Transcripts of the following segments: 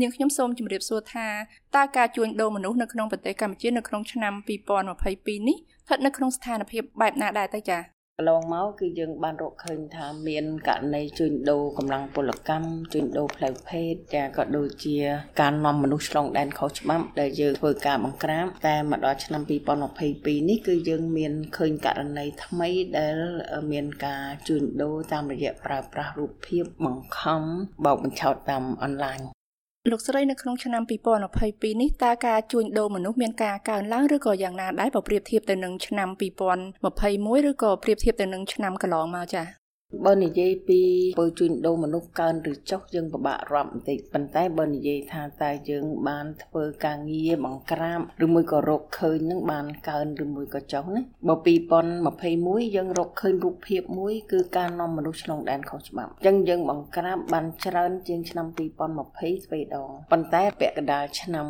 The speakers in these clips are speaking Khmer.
នាងខ្ញុំសូមជម្រាបសួរថាតើការជួញដូរមនុស្សនៅក្នុងប្រទេសកម្ពុជានៅក្នុងឆ្នាំ2022នេះស្ថិតនៅក្នុងស្ថានភាពបែបណាដែរទៅចា៎កន្លងមកគឺយើងបានរកឃើញថាមានករណីជួញដូរកម្លាំងពលកម្មជួញដូរផ្លូវភេទចាក៏ដូចជាការនាំមនុស្សឆ្លងដែនខុសច្បាប់ដែលយើងធ្វើការបង្ក្រាបតែមកដល់ឆ្នាំ2022នេះគឺយើងមានឃើញករណីថ្មីដែលមានការជួញដូរតាមរយៈប្រើប្រាស់រូបភាពបង្ខំបោកបញ្ឆោតតាមអនឡាញ លោកស្រីនៅក្នុងឆ្នាំ2022នេះតើការជួញដូរមនុស្សមានការកើនឡើងឬក៏យ៉ាងណាដែរបើប្រៀបធៀបទៅនឹងឆ្នាំ2021ឬក៏ប្រៀបធៀបទៅនឹងឆ្នាំកន្លងមកចា៎ បើនិយាយពីពើជួញដូរមនុស្សកើនឬចុះយើងពិបាករាប់បន្តិចប៉ុន្តែបើនិយាយថាតើយើងបានធ្វើការងារបង្ក្រាបឬមួយក៏រកឃើញនឹងបានកើនឬមួយក៏ចុះណាបើ2021យើងរកឃើញរូបភាពមួយគឺការនាំមនុស្សឆ្លងដែនខុសច្បាប់អញ្ចឹងយើងបង្ក្រាបបានច្រើនជាងឆ្នាំ2020ស្វេដងប៉ុន្តែពាក់កណ្ដាលឆ្នាំ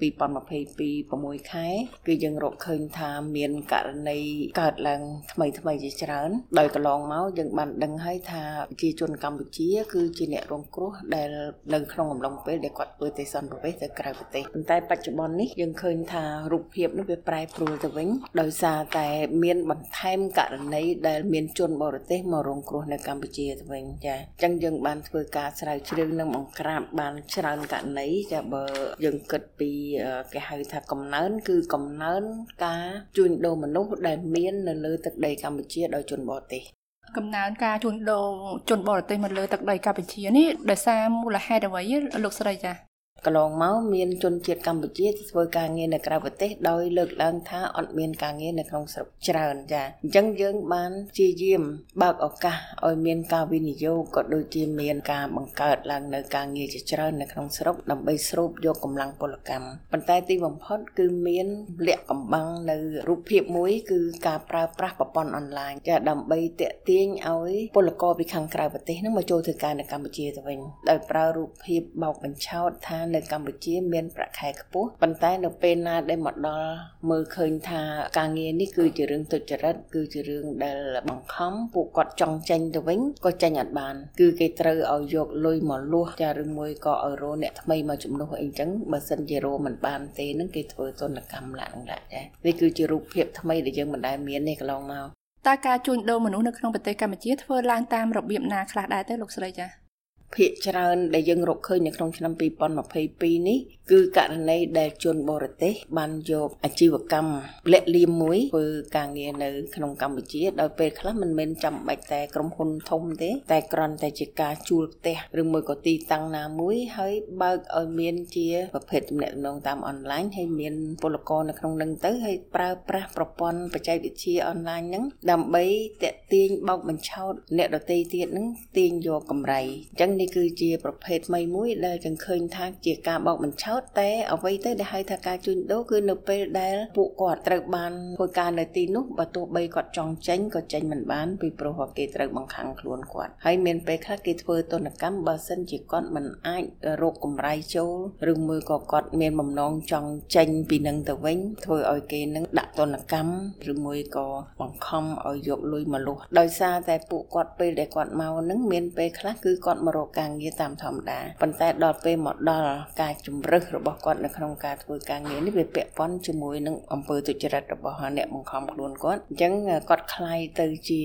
2022 6ខែគឺយើងរកឃើញថាមានករណីកើតឡើងថ្មីថ្មីជាច្រើនដោយកន្លងមកយើងបានដឹងហើយថាប្រជាជនកម្ពុជាគឺជាអ្នករងគ្រោះដែលនៅក្នុងអំឡុងពេលដែលគាត់ធ្វើទេសន្តប្រវេសទៅក្រៅប្រទេសប៉ុន្តែបច្ចុប្បន្ននេះយើងឃើញថារូបភាពនេះវាប្រែប្រួលទៅវិញដោយសារតែមានបន្ថែមករណីដែលមានជនបរទេសមករងគ្រោះនៅកម្ពុជាទៅវិញចាអញ្ចឹងយើងបានធ្វើការស្រាវជ្រាវនិងបង្ក្រាបបានច្រើនករណីចាបើយើងគិតពីគេហៅថាកំណើនគឺកំណើនការជួញដូរមនុស្សដែលមាននៅលើទឹកដីកម្ពុជាដោយជនបរទេស កំណើនការជួញដូរជនបរទេសមកលើទឹកដីកម្ពុជានេះដោយសារមូលហេតុអ្វីលោកស្រីចា៎ កន្លងមកមានជនជាតិកម្ពុជាធ្វើការងារនៅក្រៅប្រទេសដោយលើកឡើងថាអត់មានការងារនៅក្នុងស្រុកច្រើនចាអញ្ចឹងយើងបានព្យាយាមបើកឱកាសឲ្យមានការវិនិយោគក៏ដូចជាមានការបង្កើតឡើងនៅការងារជាច្រើននៅក្នុងស្រុកដើម្បីស្រូបយកកម្លាំងពលកម្មប៉ុន្តែទីបំផុតគឺមានលក្ខកំបាំងនៅរូបភាពមួយគឺការប្រើប្រាស់ប្រព័ន្ធអនឡាញចាដើម្បីតាក់ទាញឲ្យពលករពីខាងក្រៅប្រទេសនឹងមកចូលធ្វើការនៅកម្ពុជាទៅវិញដោយប្រើរូបភាពបោកបញ្ឆោតថានៅកម្ពុជាមានប្រាក់ខែខ្ពស់ប៉ុន្តែនៅពេលណាដែលមកដល់មើលឃើញថាការងារនេះគឺជារឿងទុច្ចរិតគឺជារឿងដែលបង្ខំពួកគាត់ចង់ចេញទៅវិញក៏ចេញអត់បាន គឺគេត្រូវឲ្យយកលុយមកលួសចាឬមួយក៏ឲ្យរោអ្នកថ្មីមកជំនួសអីចឹងបើសិនជារោមិនបានទេនឹងគេធ្វើទនកម្មឡើងដាក់ចានេះគឺជារូបភាពថ្មីដែលយើងមិនដែលមានទេកន្លងមកតើការជួញដូរមនុស្សនៅក្នុងប្រទេសកម្ពុជាធ្វើឡើងតាមរបៀបណាខ្លះដែរទេលោកស្រីចា៎ ភាគច្រើនដែលយើងរកឃើញនៅក្នុងឆ្នាំ2022នេះគឺករណីដែលជនបរទេស បានយកអាជីវកម្មលាក់លៀមមួយធ្វើការងារនៅក្នុងកម្ពុជាដោយពេលខ្លះមិនមែនចាំបាច់តែក្រុមហ៊ុនធំទេ តែគ្រាន់តែជាការជួលផ្ទះឬមួយក៏ទីតាំងណាមួយហើយបើកឲ្យមានជាប្រភេទទំនាក់ទំនងតាមអនឡាញហើយមានពលករនៅក្នុងនឹងទៅហើយប្រើប្រាស់ប្រព័ន្ធបច្ចេកវិទ្យាអនឡាញហ្នឹងដើម្បីតាក់ទាញបោកបញ្ឆោតអ្នកដទៃទៀតហ្នឹងទាញយកកម្រៃអញ្ចឹងនេះគឺជាប្រភេទថ្មីមួយដែលយើងឃើញថាជាការបោកបញ្ឆោតតែអ្វីទៅដែលហៅថាការជួញដូរគឺនៅពេលដែលពួកគាត់ត្រូវបានធ្វើការនៅទីនោះបើទោះបីគាត់ចង់ចេញក៏ចេញមិនបានពីព្រោះគេត្រូវបង្ខាំងខ្លួនគាត់ហើយមានពេលខ្លះគេធ្វើទនកម្មបើសិនជាគាត់មិនអាចរកកម្រៃចូលឬមួយក៏គាត់មានបំណងចង់ចេញពីនឹងទៅវិញធ្វើឲ្យគេនឹងដាក់ទនកម្មឬមួយក៏បង្ខំឲ្យយកលុយមកលុះដោយសារតែពួកគាត់ពេលដែលគាត់មកនឹងមានពេលខ្លះគឺគាត់មករការងារតាមធម្មតាប៉ុន្តែដល់ពេលមកដល់ការជំរឹះរបស់គាត់នៅក្នុងការធ្វើការងារនេះវាពាក់ព័ន្ធជាមួយនឹងអំពើទុច្ចរិតរបស់អ្នកបង្ខំខ្លួនគាត់អញ្ចឹងគាត់คล้ายទៅជា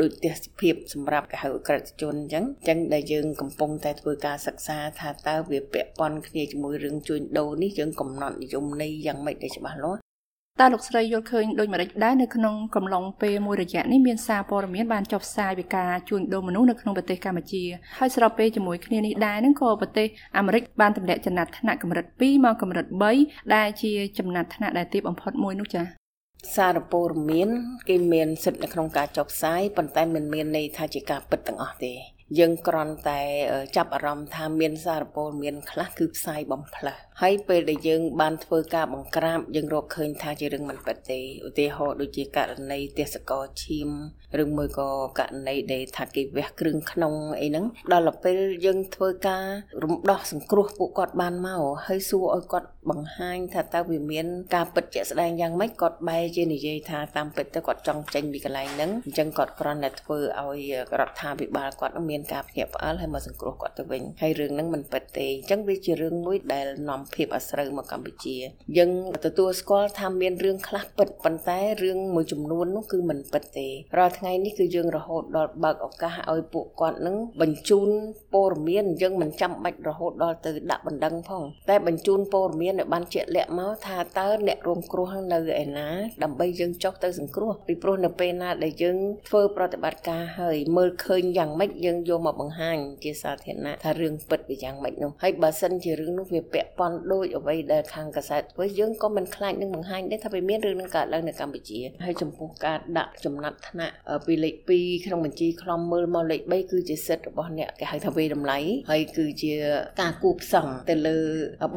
ដូចទេសភាពសម្រាប់កហៅក្រិតជនអញ្ចឹងអញ្ចឹងដែលយើងកំពុងតែធ្វើការសិក្សាថាតើវាពាក់ព័ន្ធគ្នាជាមួយរឿងជួញដូរនេះយើងកំណត់និយមន័យយ៉ាងម៉េចដែលច្បាស់លាស់ តើលោកស្រីយល់ឃើញដូចម្តេចដែរនៅក្នុងកំឡុងពេលមួយរយៈនេះមានសារព័ត៌មានបានចុះផ្សាយពីការជួញដូរមនុស្សនៅក្នុងប្រទេសកម្ពុជាហើយស្របពេលជាមួយគ្នានេះដែរនឹងក៏ប្រទេសអាមេរិកបានទម្លាក់ចំណាត់ថ្នាក់កម្រិត2មកកម្រិត3ដែលជាចំណាត់ថ្នាក់ដែលទាបបំផុតមួយនោះចា៎សារព័ត៌មានគេមានសិទ្ធិនៅក្នុងការចុះផ្សាយប៉ុន្តែមិនមានន័យថាជាការពិតទាំងអស់ទេ យើងគ្រាន់តែចាប់អារម្មណ៍ថាមានសារព័ត៌មានខ្លះគឺផ្សាយបំផ្លាស់ ហើយពេលដែលយើងបានធ្វើការបង្ក្រាបយើងរកឃើញថាជារឿងមិនពិតទេឧទាហរណ៍ដូចជាករណីទេសកលឈាមឬមួយក៏ករណីដែលថាគេវះគ្រឿងក្នុងអីហ្នឹងដល់ពេលយើងធ្វើការរំដោះសង្គ្រោះពួកគាត់បានមកហើយសួរឲ្យគាត់បង្ហាញថាតើវាមានការពិតជាក់ស្ដែងយ៉ាងម៉េចគាត់បែរជានិយាយថាតាមពិតទៅគាត់ចង់ចេញពីកន្លែងហ្នឹងអញ្ចឹងគាត់គ្រាន់តែធ្វើឲ្យរដ្ឋាភិបាលគាត់មានមានការភ្ញាក់ផ្អើលហើយមកសង្គ្រោះគាត់ទៅវិញហើយរឿងហ្នឹងមិនពិតទេអញ្ចឹងវាជារឿងមួយដែលនាំភាពអាស្រូវមកកម្ពុជាយើងទទួលស្គាល់ថាមានរឿងខ្លះពិតប៉ុន្តែរឿងមួយចំនួននោះគឺមិនពិតទេរាល់ថ្ងៃនេះគឺយើងរហូតដល់បើកឱកាសឲ្យពួកគាត់នឹងបញ្ជូនព័ត៌មានយើងមិនចាំបាច់រហូតដល់ទៅដាក់បណ្ដឹងផងតែបញ្ជូនព័ត៌មានឲ្យបានជាក់លាក់មកថាតើអ្នករងគ្រោះនៅឯណាដើម្បីយើងចុះទៅសង្គ្រោះពីព្រោះនៅពេលណាដែលយើងធ្វើប្រតិបត្តិការហើយមើលឃើញយ៉ាងម៉េចយើងយកមកបង្ហាញជាសាធារណៈថារឿងពិតវាយ៉ាងម៉េចនោះហើយបើសិនជារឿងនោះវាពាក់ព័ន្ធដូចអ្វីដែលខាងកាសែតធ្វើយើងក៏មិនខ្លាចនឹងបង្ហាញដែរថាវាមានរឿងនឹងកើតឡើងនៅកម្ពុជាហើយចំពោះការដាក់ចំណាត់ថ្នាក់ពីលេខ2ក្នុងបញ្ជីខ្លំមើលមកលេខ3គឺជាសិទ្ធិរបស់អ្នកគេហៅថាវេតម្លៃហើយគឺជាការគូផ្សំទៅលើ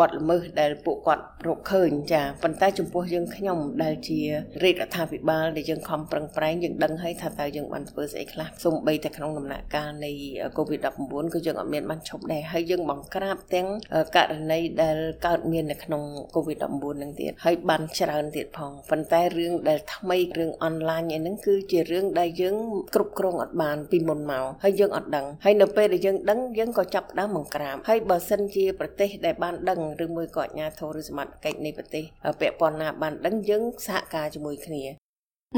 បទល្មើសដែលពួកគាត់រកឃើញចាប៉ុន្តែចំពោះយើងខ្ញុំដែលជារាជរដ្ឋាភិបាលដែលយើងខំប្រឹងប្រែងយើងដឹងហើយថាតើយើងបានធ្វើស្អីខ្លះសូម្បីតែក្នុងដំណាក់កាលនៃ COVID-19 ក៏យើងអត់មានបានឈប់ដែរហើយយើងបង្ក្រាបទាំងករណីដែលកើតមាននៅក្នុង COVID-19 នឹងទៀតហើយបានច្រើនទៀតផងប៉ុន្តែរឿងដែលថ្មីរឿងអនឡាញឯហ្នឹងគឺជារឿងដែលយើងគ្រប់គ្រងអត់បានពីមុនមកហើយយើងអត់ដឹងហើយនៅពេលដែលយើងដឹងយើងក៏ចាប់ផ្ដើមបង្ក្រាបហើយបើសិនជាប្រទេសដែលបានដឹងឬមួយក៏អាជ្ញាធរឬសមត្ថកិច្ចនៃប្រទេសពាក់ព័ន្ធណាបានដឹងយើងសហការជាមួយគ្នា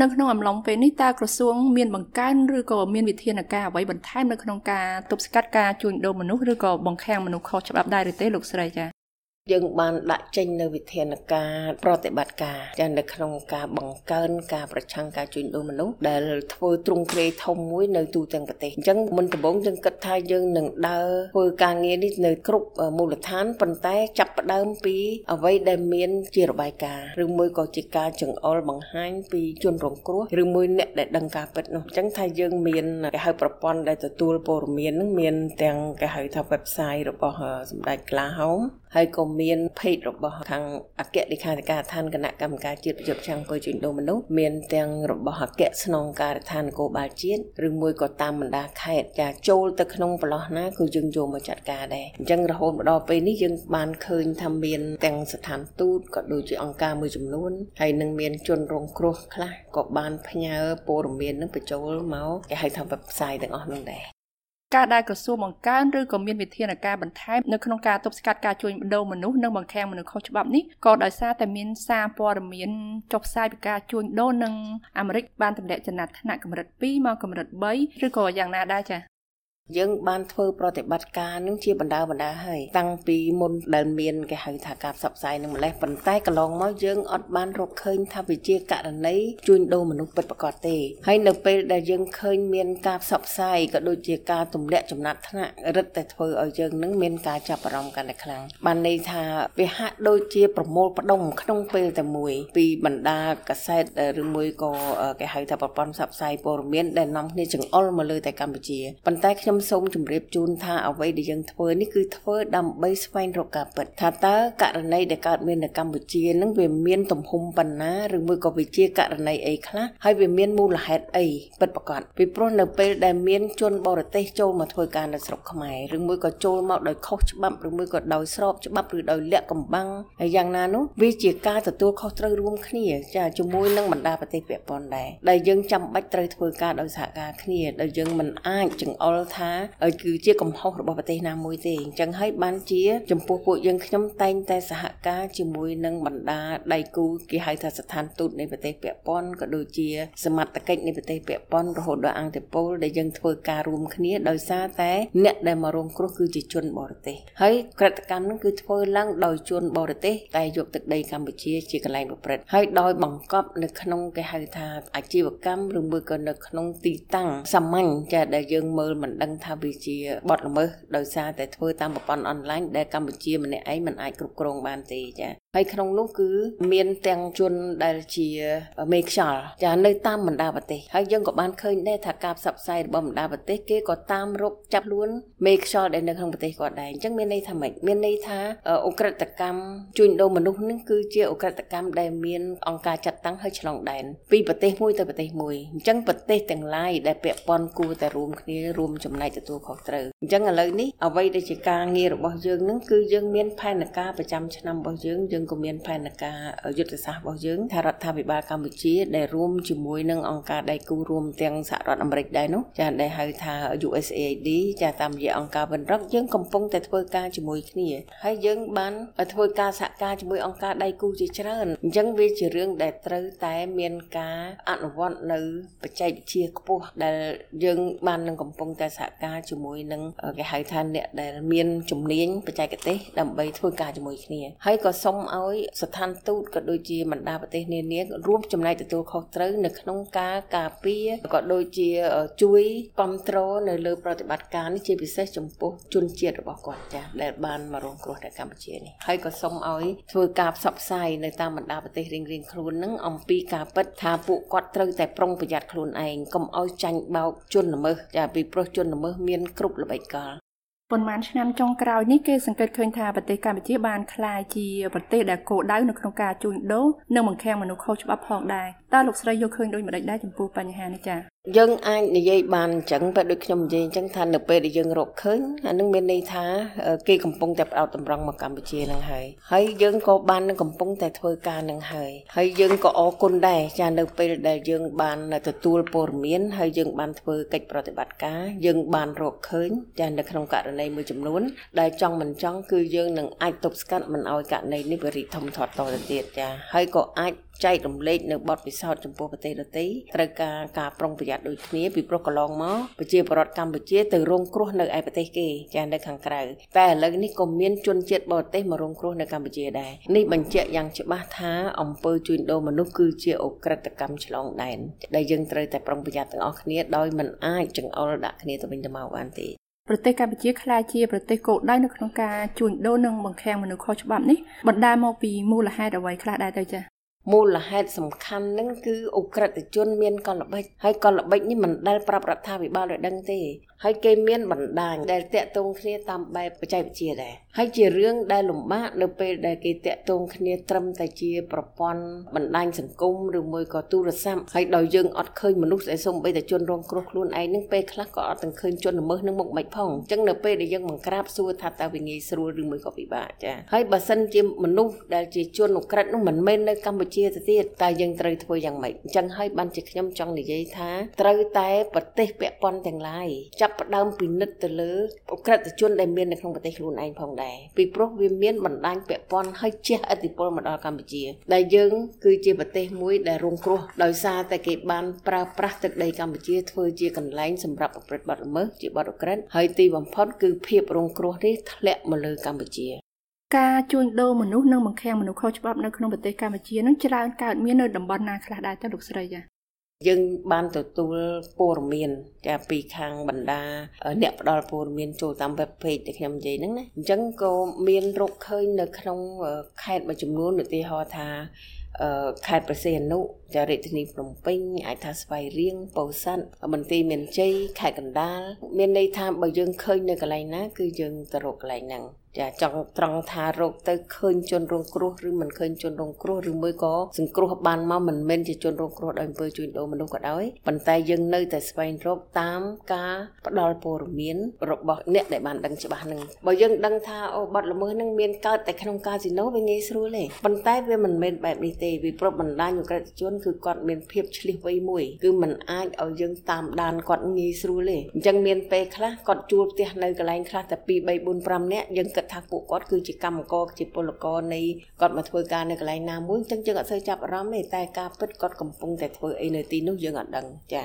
នៅក្នុងអំឡុងពេលនេះតើក្រសួងមានបង្កើនឬក៏មានវិធានការអ្វីបន្ថែមនៅក្នុងការទប់ស្កាត់ការជួញដូរមនុស្សឬក៏បង្ខាំងមនុស្សខុសច្បាប់ដែរឬទេលោកស្រីចា៎ យើងបានដាក់ចេញនៅវិធានការប្រតិបត្តិការចានៅក្នុងការបង្កើនការប្រឆាំងការជួញដូរមនុស្សដែលធ្វើទ្រង់ទ្រាយធំមួយនៅទូទាំងប្រទេសអញ្ចឹងមុនដំបូងយើងគិតថាយើងនឹងដើរធ្វើការងារនេះនៅគ្រប់មូលដ្ឋានប៉ុន្តែចាប់ផ្ដើមពីអ្វីដែលមានជារបាយការណ៍ឬមួយក៏ជាការចង្អុលបង្ហាញពីជនរងគ្រោះឬមួយអ្នកដែលដឹងការពិតនោះអញ្ចឹងថាយើងមានគេហៅប្រព័ន្ធដែលទទួលព័ត៌មាននឹងមានទាំងគេហៅថា website របស់សម្ដេចក្លាហោមហើយក៏មាន page របស់ខាងអគ្គលេខាធិការឋានគណៈកម្មការជាតិប្រយុទ្ធចាំងពុយជួញដូរមនុស្សមានទាំងរបស់អគ្គស្នងការដ្ឋាននគរបាលជាតិឬមួយក៏តាមបណ្ដាខេត្តចាចូលទៅក្នុងប្រឡោះណាគឺយើងយកមកចាត់ការដែរអញ្ចឹងរហូតមកដល់ពេលនេះយើងបានឃើញថាមានទាំងស្ថានទូតក៏ដូចជាអង្គការមួយចំនួនហើយនឹងមានជនរងគ្រោះខ្លះក៏បានផ្ញើព័ត៌មាននឹងបញ្ចូលមកគេហៅថា website ទាំងអស់នោះដែរ ការដែលក្រសួងបង្កើនឬក៏មានវិធានការបន្ថែមនៅក្នុងការទប់ស្កាត់ការជួញដូរមនុស្សនិងបង្ខាំងមនុស្សខុសច្បាប់នេះក៏ដោយសារតែមានសារព័ត៌មានចុះផ្សាយពីការជួញដូរនិងអាមេរិកបានទម្លាក់ចំណាត់ថ្នាក់កម្រិត2មកកម្រិត3ឬក៏យ៉ាងណាដែរចា៎ យើងបានធ្វើប្រតិបត្តិការនឹងជាបណ្ដាបណ្ដាហើយតាំងពីមុនដែលមានគេហៅថាការផ្សព្វផ្សាយនឹងម្លេះប៉ុន្តែកន្លងមកយើងអត់បានរកឃើញថាវាជាករណីជួញដូរមនុស្សពិតប្រាកដទេហើយនៅពេលដែលយើងឃើញមានការផ្សព្វផ្សាយក៏ដូចជាការទម្លាក់ចំណាត់ថ្នាក់រឹតតែធ្វើឲ្យយើងនឹងមានការចាប់អារម្មណ៍កាន់តែខ្លាំងបានន័យថាវាហាក់ដូចជាប្រមូលផ្ដុំក្នុងពេលតែមួយពីបណ្ដាកាសែតឬមួយក៏គេហៅថាប្រព័ន្ធផ្សព្វផ្សាយព័ត៌មានដែលនាំគ្នាចង្អុលមកលើតែកម្ពុជាប៉ុន្តែខ្ញុំខ្ញុំសូមជម្រាបជូនថាអ្វីដែលយើងធ្វើនេះគឺធ្វើដើម្បីស្វែងរកការពិតថាតើករណីដែលកើតមាននៅកម្ពុជានឹងវាមានទំហំប៉ុណ្ណាឬមួយក៏វាជាករណីអីខ្លះហើយវាមានមូលហេតុអីពិតប្រាកដពីព្រោះនៅពេលដែលមានជនបរទេសចូលមកធ្វើការនៅស្រុកខ្មែរឬមួយក៏ចូលមកដោយខុសច្បាប់ឬមួយក៏ដោយស្របច្បាប់ឬដោយលាក់កំបាំងហើយយ៉ាងណានោះវាជាការទទួលខុសត្រូវរួមគ្នាចាជាមួយនឹងបណ្ដាប្រទេសពាក់ព័ន្ធដែរដែលយើងចាំបាច់ត្រូវធ្វើការដោយសហការគ្នាដែលយើងមិនអាចចង្អុលថាគឺជាកំហុសរបស់ប្រទេសណាមួយទេអញ្ចឹងហើយបានជា ចំពោះពួកយើងខ្ញុំតែងតែសហការជាមួយនឹងបណ្ដាដៃគូគេហៅថាស្ថានទូតនៃប្រទេសពាក់ព័ន្ធក៏ដូចជាសមត្ថកិច្ចនៃប្រទេសពាក់ព័ន្ធរហូតដល់អង្គតេពលដែលយើងធ្វើការរួមគ្នាដោយសារតែអ្នកដែលមករងគ្រោះគឺជាជនបរទេសហើយក្រតកម្មនឹងគឺធ្វើឡើងដោយជនបរទេសតែយកទឹកដីកម្ពុជាជាកន្លែងប្រព្រឹត្តហើយដោយបង្កប់នៅក្នុងគេហៅថាអាជីវកម្មឬមួយក៏នៅក្នុងទីតាំងសាមញ្ញចាដែលយើងមើលមិនដឹងថាវាជាបទល្មើសដោយសារតែធ្វើតាមប្រព័ន្ធអនឡាញដែលកម្ពុជាម្នាក់ឯងមិនអាចគ្រប់គ្រងបានទេចាហើយក្នុងនោះគឺមានទាំងជនដែលជាមេខ្យល់ចានៅតាមបណ្ដាប្រទេសហើយយើងក៏បានឃើញដែរថាការផ្សព្វផ្សាយរបស់បណ្ដាប្រទេសគេក៏តាមរកចាប់ខ្លួនមេខ្យល់ដែលនៅក្នុងប្រទេសគាត់ដែរអញ្ចឹងមានន័យថាម៉េចមានន័យថាអ ுக ្រិតកម្មជួញដូរមនុស្សនឹងគឺជាអ ுக ្រិតកម្មដែលមានអង្គការចាត់តាំងឲ្យឆ្លងដែនពីប្រទេសមួយទៅប្រទេសមួយអញ្ចឹងប្រទេសទាំងឡាយដែលពាក់ព័ន្ធគួរតែរួមគ្នារួមចំណែកទទួលខុសត្រូវអញ្ចឹងឥឡូវនេះអ្វីដែលជាការងាររបស់យើងនឹងគឺយើងមានផែនការប្រចាំឆ្នាំរបស់យើងយើងក៏មានផែនការយុទ្ធសាស្ត្ររបស់យើងថារដ្ឋាភិបាលកម្ពុជាដែលរួមជាមួយនឹងអង្គការដៃគូរួមទាំងសហរដ្ឋអាមេរិកដែរនោះចាដែលហៅថា USAID ចាតាមរយៈអង្គការវិនរកយើងកំពុងតែធ្វើការជាមួយគ្នាហើយយើងបានធ្វើការសហការជាមួយអង្គការដៃគូជាច្រើនអញ្ចឹងវាជារឿងដែលត្រូវតែមានការអនុវត្តនៅបច្ចេកវិទ្យាខ្ពស់ដែលយើងបាននឹងកំពុងតែសហការជាមួយនឹងគេហៅថាអ្នកដែលមានជំនាញបច្ចេកទេសដើម្បីធ្វើការជាមួយគ្នាហើយក៏សូមឲ្យស្ថានទូតក៏ដូចជាបណ្ដាប្រទេសនានារួមចំណែកទទួលខុសត្រូវនៅក្នុងការការពារក៏ដូចជាជួយគ្រប់គ្រងនៅលើប្រតិបត្តិការនេះជាពិសេសចំពោះជនជាតិរបស់គាត់ចាស់ដែលបានមករងគ្រោះនៅកម្ពុជានេះហើយក៏សូមឲ្យធ្វើការផ្សព្វផ្សាយនៅតាមបណ្ដាប្រទេសរៀងៗខ្លួននឹងអំពីការពិតថាពួកគាត់ត្រូវតែប្រុងប្រយ័ត្នខ្លួនឯងកុំឲ្យចាញ់បោកជនល្មើសចាពីព្រោះជនល្មើសមានគ្រប់ល្បិចកលប៉ុន្មានឆ្នាំចុងក្រោយនេះគេសង្កេតឃើញថាប្រទេសកម្ពុជាបានក្លាយជាប្រទេសដែលគោលដៅនៅក្នុងការជួញដូរនិងបង្ខាំងមនុស្សខុសច្បាប់ផងដែរតើលោកស្រីយល់ឃើញដូចម្តេចដែរចំពោះបញ្ហានេះចា៎ យើងអាចនិយាយបានអញ្ចឹងបែបដូចខ្ញុំនិយាយអញ្ចឹងថានៅពេលដែលយើងរកឃើញអានឹងមានន័យថាគេកំពុងតែផ្ដោតតម្រង់មកកម្ពុជានឹងហើយហើយយើងក៏បាននឹងកំពុងតែធ្វើការនឹងហើយហើយយើងក៏អរគុណដែរចានៅពេលដែលយើងបានទទួលព័ត៌មានហើយយើងបានធ្វើកិច្ចប្រតិបត្តិការយើងបានរកឃើញចានៅក្នុងករណីមួយចំនួន ដែលចង់មិនចង់គឺយើងនឹងអាចទប់ស្កាត់មិនឲ្យករណីនេះវារីកធំធាត់តទៅទៀតចាហើយក៏អាច ចែករំលែកនៅបទពិសោធន៍ចំពោះប្រទេសដទៃត្រូវការការប្រុងប្រយ័ត្នដូចគ្នាពីព្រោះកន្លងមកប្រជាពលរដ្ឋកម្ពុជាទៅរងគ្រោះនៅឯប្រទេសគេចានៅខាងក្រៅតែឥឡូវនេះក៏មានជនជាតិបរទេសមករងគ្រោះនៅកម្ពុជាដែរនេះបញ្ជាក់យ៉ាងច្បាស់ថាអំពើជួញដូរមនុស្សគឺជាអ ுக ្រិតកម្មឆ្លងដែនដែលយើងត្រូវតែប្រុងប្រយ័ត្នទាំងអស់គ្នាដោយមិនអាចចង្អុលដាក់គ្នាទៅវិញទៅមកបានទេប្រទេសកម្ពុជាក្លាយជាប្រទេសគោលដៅនៅក្នុងការជួញដូរនិងបង្ខាំងមនុស្សខុសច្បាប់នេះបណ្ដាលមកពីមូលហេតុអ្វីខ្លះដែរទៅចា៎ មូលហេតុសំខាន់នឹងគឺអ ுக ្រិតជនមានកលល្បិចហើយកលល្បិចនេះមិនដែលប្រាប់រដ្ឋាភិបាលឲ្យដឹងទេ ហើយគេមានបណ្ដាញដែលតាក់ទងគ្នាតាមបែបបច្ចេកវិទ្យាដែរ ហើយជារឿងដែលលំបាកនៅពេលដែលគេតាក់ទងគ្នាត្រឹមតែជាប្រព័ន្ធបណ្ដាញសង្គមឬមួយក៏ទូរស័ព្ទហើយដោយយើងអត់ឃើញមនុស្សដែលសូម្បីតែជនរងគ្រោះខ្លួនឯងនឹងពេលខ្លះក៏អត់ទាំងឃើញជនល្មើសនឹងមុខមិនផងអញ្ចឹងនៅពេលដែលយើងបង្ក្រាបសួរថាតើវាងាយស្រួលឬមួយក៏ពិបាកចាហើយបើសិនជាមនុស្សដែលជាជនអក្រិតនោះមិនមែននៅកម្ពុជាទៅទៀតតើយើងត្រូវធ្វើយ៉ាងម៉េចអញ្ចឹងហើយបានជាខ្ញុំចង់និយាយថាត្រូវតែប្រទេសពាក់ព័ន្ធទាំងឡាយចាប់ផ្ដើមពិនិត្យទៅលើអក្រិតជនដែលមាននៅក្នុងប្រទេសខ្លួនឯងផងដែរពីព្រោះវាមានបណ្ដាញពាក់ព័ន្ធហើយជះឥទ្ធិពលមកដល់កម្ពុជា ដែលយើង គឺជាប្រទេសមួយដែលរងគ្រោះដោយសារតែគេបានប្រើប្រាស់ទឹកដីកម្ពុជាធ្វើជាកន្លែងសម្រាប់ប្រព្រឹត្តបទល្មើសជាបទអក្រិតហើយទីបំផុតគឺភាពរងគ្រោះនេះធ្លាក់មកលើកម្ពុជាការជួញដូរមនុស្សនិងបង្ខាំងមនុស្សខុសច្បាប់នៅក្នុងប្រទេសកម្ពុជានឹងច្រើនកើតមាននៅតំបន់ណាខ្លះដែរទៅលោកស្រីចា យើងបានទទួលព័ត៌មានចាពីខាងបណ្ដាអ្នកផ្ដល់ព័ត៌មានចូលតាម web page ដែលខ្ញុំនិយាយហ្នឹងណាអញ្ចឹងក៏មានរកឃើញនៅក្នុងខេត្តមួយចំនួនឧទាហរណ៍ថាខេត្តប្រសេអនុចារាជធានីភ្នំពេញអាចថាស្វាយរៀងពោធិ៍សាត់មន្ទីរមានជ័យខេត្តកណ្ដាលមានន័យថាបើយើងឃើញនៅកន្លែងណា គឺយើងទៅរកកន្លែងហ្នឹង ចាចង់ត្រង់ថារោគទៅឃើញជនរងគ្រោះឬមិនឃើញជនរងគ្រោះឬមួយក៏សង្គ្រោះបានមកមិនមែនជាជនរងគ្រោះដោយអំពើជួញដូរមនុស្សក៏ដោយប៉ុន្តែយើងនៅតែស្វែងរកតាមការផ្ដល់ព័ត៌មានរបស់អ្នកដែលបានដឹងច្បាស់នឹងបើយើងដឹងថាអូបាត់ល្មើសនឹងមានកើតតែក្នុងកាស៊ីណូវាងាយស្រួលទេប៉ុន្តែវាមិនមែនបែបនេះទេវាប្រពបណ្ដាញអក្រិតជនគឺគាត់មានភាពឆ្លៀសវៃមួយគឺมันអាចឲ្យយើងតាមដានគាត់ងាយស្រួលទេអញ្ចឹងមានពេលខ្លះគាត់ជួលផ្ទះនៅកន្លែងខ្លះតែ2 3 4 5នាក់យើងគិតថាពួកគាត់គឺជាកម្មករជាពលករនៃគាត់មកធ្វើការនៅកន្លែងណាមួយអញ្ចឹងយើងអត់សូវចាប់អារម្មណ៍ទេតែការពិតគាត់កំពុងតែធ្វើអីនៅទីនោះយើងអត់ដឹងចា៎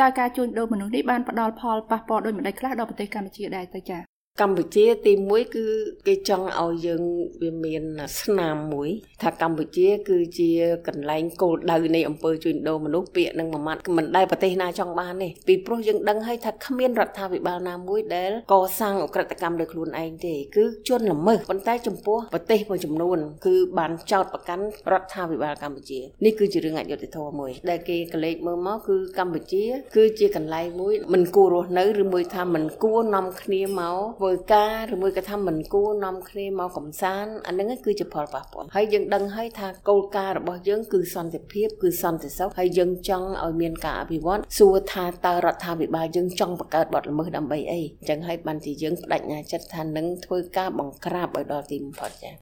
តើការជួញដូរមនុស្សនេះបានផ្ដល់ផលប៉ះពាល់ដូចម្តេចខ្លះដល់ប្រទេសកម្ពុជាដែរទៅចា៎ កម្ពុជាទី1គឺគេចង់ឲ្យយើងវាមានស្នាមមួយ ថាកម្ពុជា គឺជាកន្លែងគោលដៅនៃអង្គើជួញដូរមនុស្សពាក្យនឹងមួយម៉ាត់មិនដែលប្រទេសណាចង់បានទេពីព្រោះយើងដឹងហើយថាគ្មានរដ្ឋាភិបាលណាមួយដែលកសាងអក្រិតកម្មដោយខ្លួនឯងទេគឺជនល្មើសប៉ុន្តែចំពោះប្រទេសមួយចំនួន គឺបានចោតប្រកាន់រដ្ឋាភិបាលកម្ពុជានេះគឺជារឿងអយុត្តិធម៌មួយ ដែលគេកលេចមើលមកគឺកម្ពុជា គឺជាកន្លែងមួយមិនគួររស់នៅឬមួយថាមិនគួរនាំគ្នាមកធ្វើការឬមួយក៏ថាមិនគួរនាំគ្នាមកកំសាន្តអានឹងគឺជាផលប៉ះពាល់ហើយយើងដឹងហើយថាគោលការណ៍របស់យើងគឺសន្តិភាពគឺសន្តិសុខហើយយើងចង់ឲ្យមានការអភិវឌ្ឍសួរថាតើរដ្ឋាភិបាលយើងចង់បង្កើតបទល្មើសដើម្បីអីអញ្ចឹងហើយបានជាយើងបដិញ្ញាចិត្តថានឹងធ្វើការបង្ក្រាបឲ្យដល់ទីបំផុតចា៎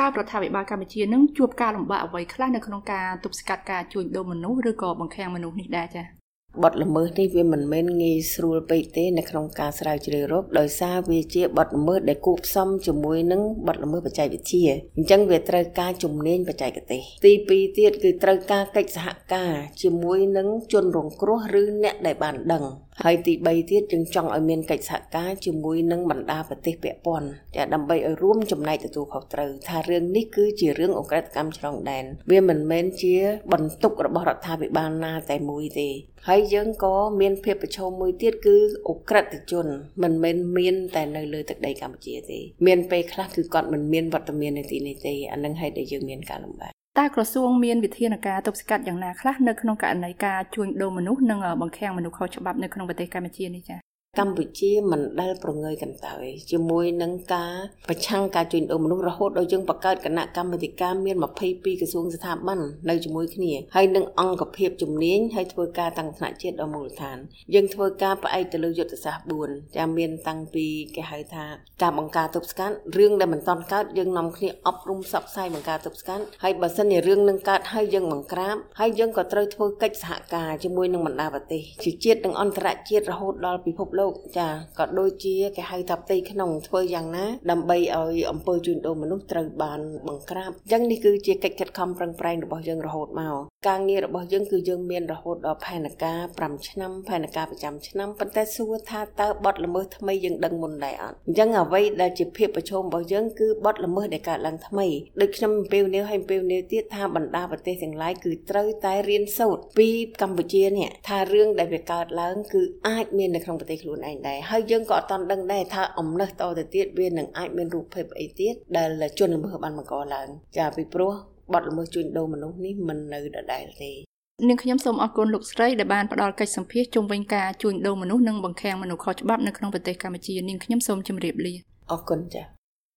តើរដ្ឋាភិបាលកម្ពុជានឹងជួបការលំបាកអ្វីខ្លះនៅក្នុងការទប់ស្កាត់ការជួញដូរមនុស្សឬក៏បង្ខាំងមនុស្សនេះដែរចា៎ បទល្មើសនេះវាមិនមែនងាយស្រួលពេកទេនៅក្នុងការស្រាវជ្រាវរកដោយសារវាជាបទល្មើសដែលគូផ្សំជាមួយនឹងបទល្មើសបច្ចេកវិទ្យាអញ្ចឹងវាត្រូវការជំនាញបច្ចេកទេសទី2ទៀតគឺត្រូវការកិច្ចសហការជាមួយនឹងជនរងគ្រោះឬអ្នកដែលបានដឹង ហើយទី3ទៀតយើងចង់ឲ្យមានកិច្ចសហការជាមួយនឹងបណ្ដាប្រទេសពាក់ព័ន្ធចាដើម្បីឲ្យរួមចំណែកទទួលខុសត្រូវថារឿងនេះគឺជារឿងអ ுக ្រិតកម្មឆ្លងដែនវាមិនមែនជាបន្ទុករបស់រដ្ឋាភិបាលណាតែមួយទេហើយយើងក៏មានភាពប្រឈមមួយទៀតគឺអ ுக ្រិតជនមិនមែនមានតែនៅលើទឹកដីកម្ពុជាទេមានពេលខ្លះគឺគាត់មិនមានវត្តមាននៅទីនេះទេអានឹងហើយដែលយើងមានការលំបាក តើក្រសួងមានវិធានការទប់ស្កាត់យ៉ាងណាខ្លះនៅក្នុងករណីការជួញដូរមនុស្សនិងបង្ខាំងមនុស្សខុសច្បាប់នៅក្នុងប្រទេសកម្ពុជានេះចា៎ កម្ពុជាមិនដែលប្រងើយកន្តើយជាមួយនឹងការប្រឆាំងការជួញដូរមនុស្សរហូតដល់យើងបង្កើតគណៈកម្មាធិការមាន22ក្រសួងស្ថាប័ននៅជាមួយគ្នាហើយនឹងអង្គភាពជំនាញហើយធ្វើការតាំងថ្នាក់ជាតិដល់មូលដ្ឋាន យើងធ្វើការផ្អែកទៅលើយុទ្ធសាស្ត្រ4ចាំមានតាំងពីគេហៅថាការបង្ការទប់ស្កាត់រឿងដែលមិនតន់កើតយើងនាំគ្នាអប់រំសັບផ្សាយបង្ការទប់ស្កាត់ហើយបើសិនជារឿងនឹងកើតហើយយើងបង្ក្រាបហើយយើងក៏ត្រូវធ្វើកិច្ចសហការជាមួយនឹងបណ្ដាប្រទេសជាជាតិនិងអន្តរជាតិរហូតដល់ពិភពលោកលោកចាក៏ដូចជាគេហៅថាផ្ទៃក្នុងធ្វើយ៉ាងណាដើម្បីឲ្យអំពើជួញដូរមនុស្សត្រូវបានបង្ក្រាបអញ្ចឹងនេះគឺជាកិច្ចខិតខំប្រឹងប្រែងរបស់យើងរហូតមកការងាររបស់យើងគឺយើងមានរហូតដល់ផែនការ5ឆ្នាំផែនការប្រចាំឆ្នាំប៉ុន្តែសួរថាតើបទល្មើសថ្មីយើងដឹងមុនដែរអត់អញ្ចឹងអ្វីដែលជាភាពប្រឈមរបស់យើងគឺបទល្មើសដែលកើតឡើងថ្មីដូចខ្ញុំអំពាវនាវឲ្យអំពាវនាវទៀតថាបណ្ដាប្រទេសទាំងឡាយគឺត្រូវតែរៀនសូត្រពីកម្ពុជានេះថារឿងដែលវាកើតឡើងគឺអាចមាននៅក្នុងប្រទេសខ្លួនឯងដែរហើយយើងក៏អត់តន់ដឹងដែរថាអំណះតទៅទៀតវានឹងអាចមានរូបភាពអីទៀតដែលជនល្មើសបានបង្កឡើងចាពីព្រោះ បទល្មើសជួញដូរមនុស្សនេះមិននៅដដែលទេនាងខ្ញុំសូមអរគុណលោកស្រីដែលបានផ្ដល់កិច្ចសម្ភាសជុំវិញការជួញដូរមនុស្សនិងបង្ខាំងមនុស្សខុសច្បាប់នៅក្នុងប្រទេសកម្ពុជានាងខ្ញុំសូមជម្រាបលាអរគុណចា៎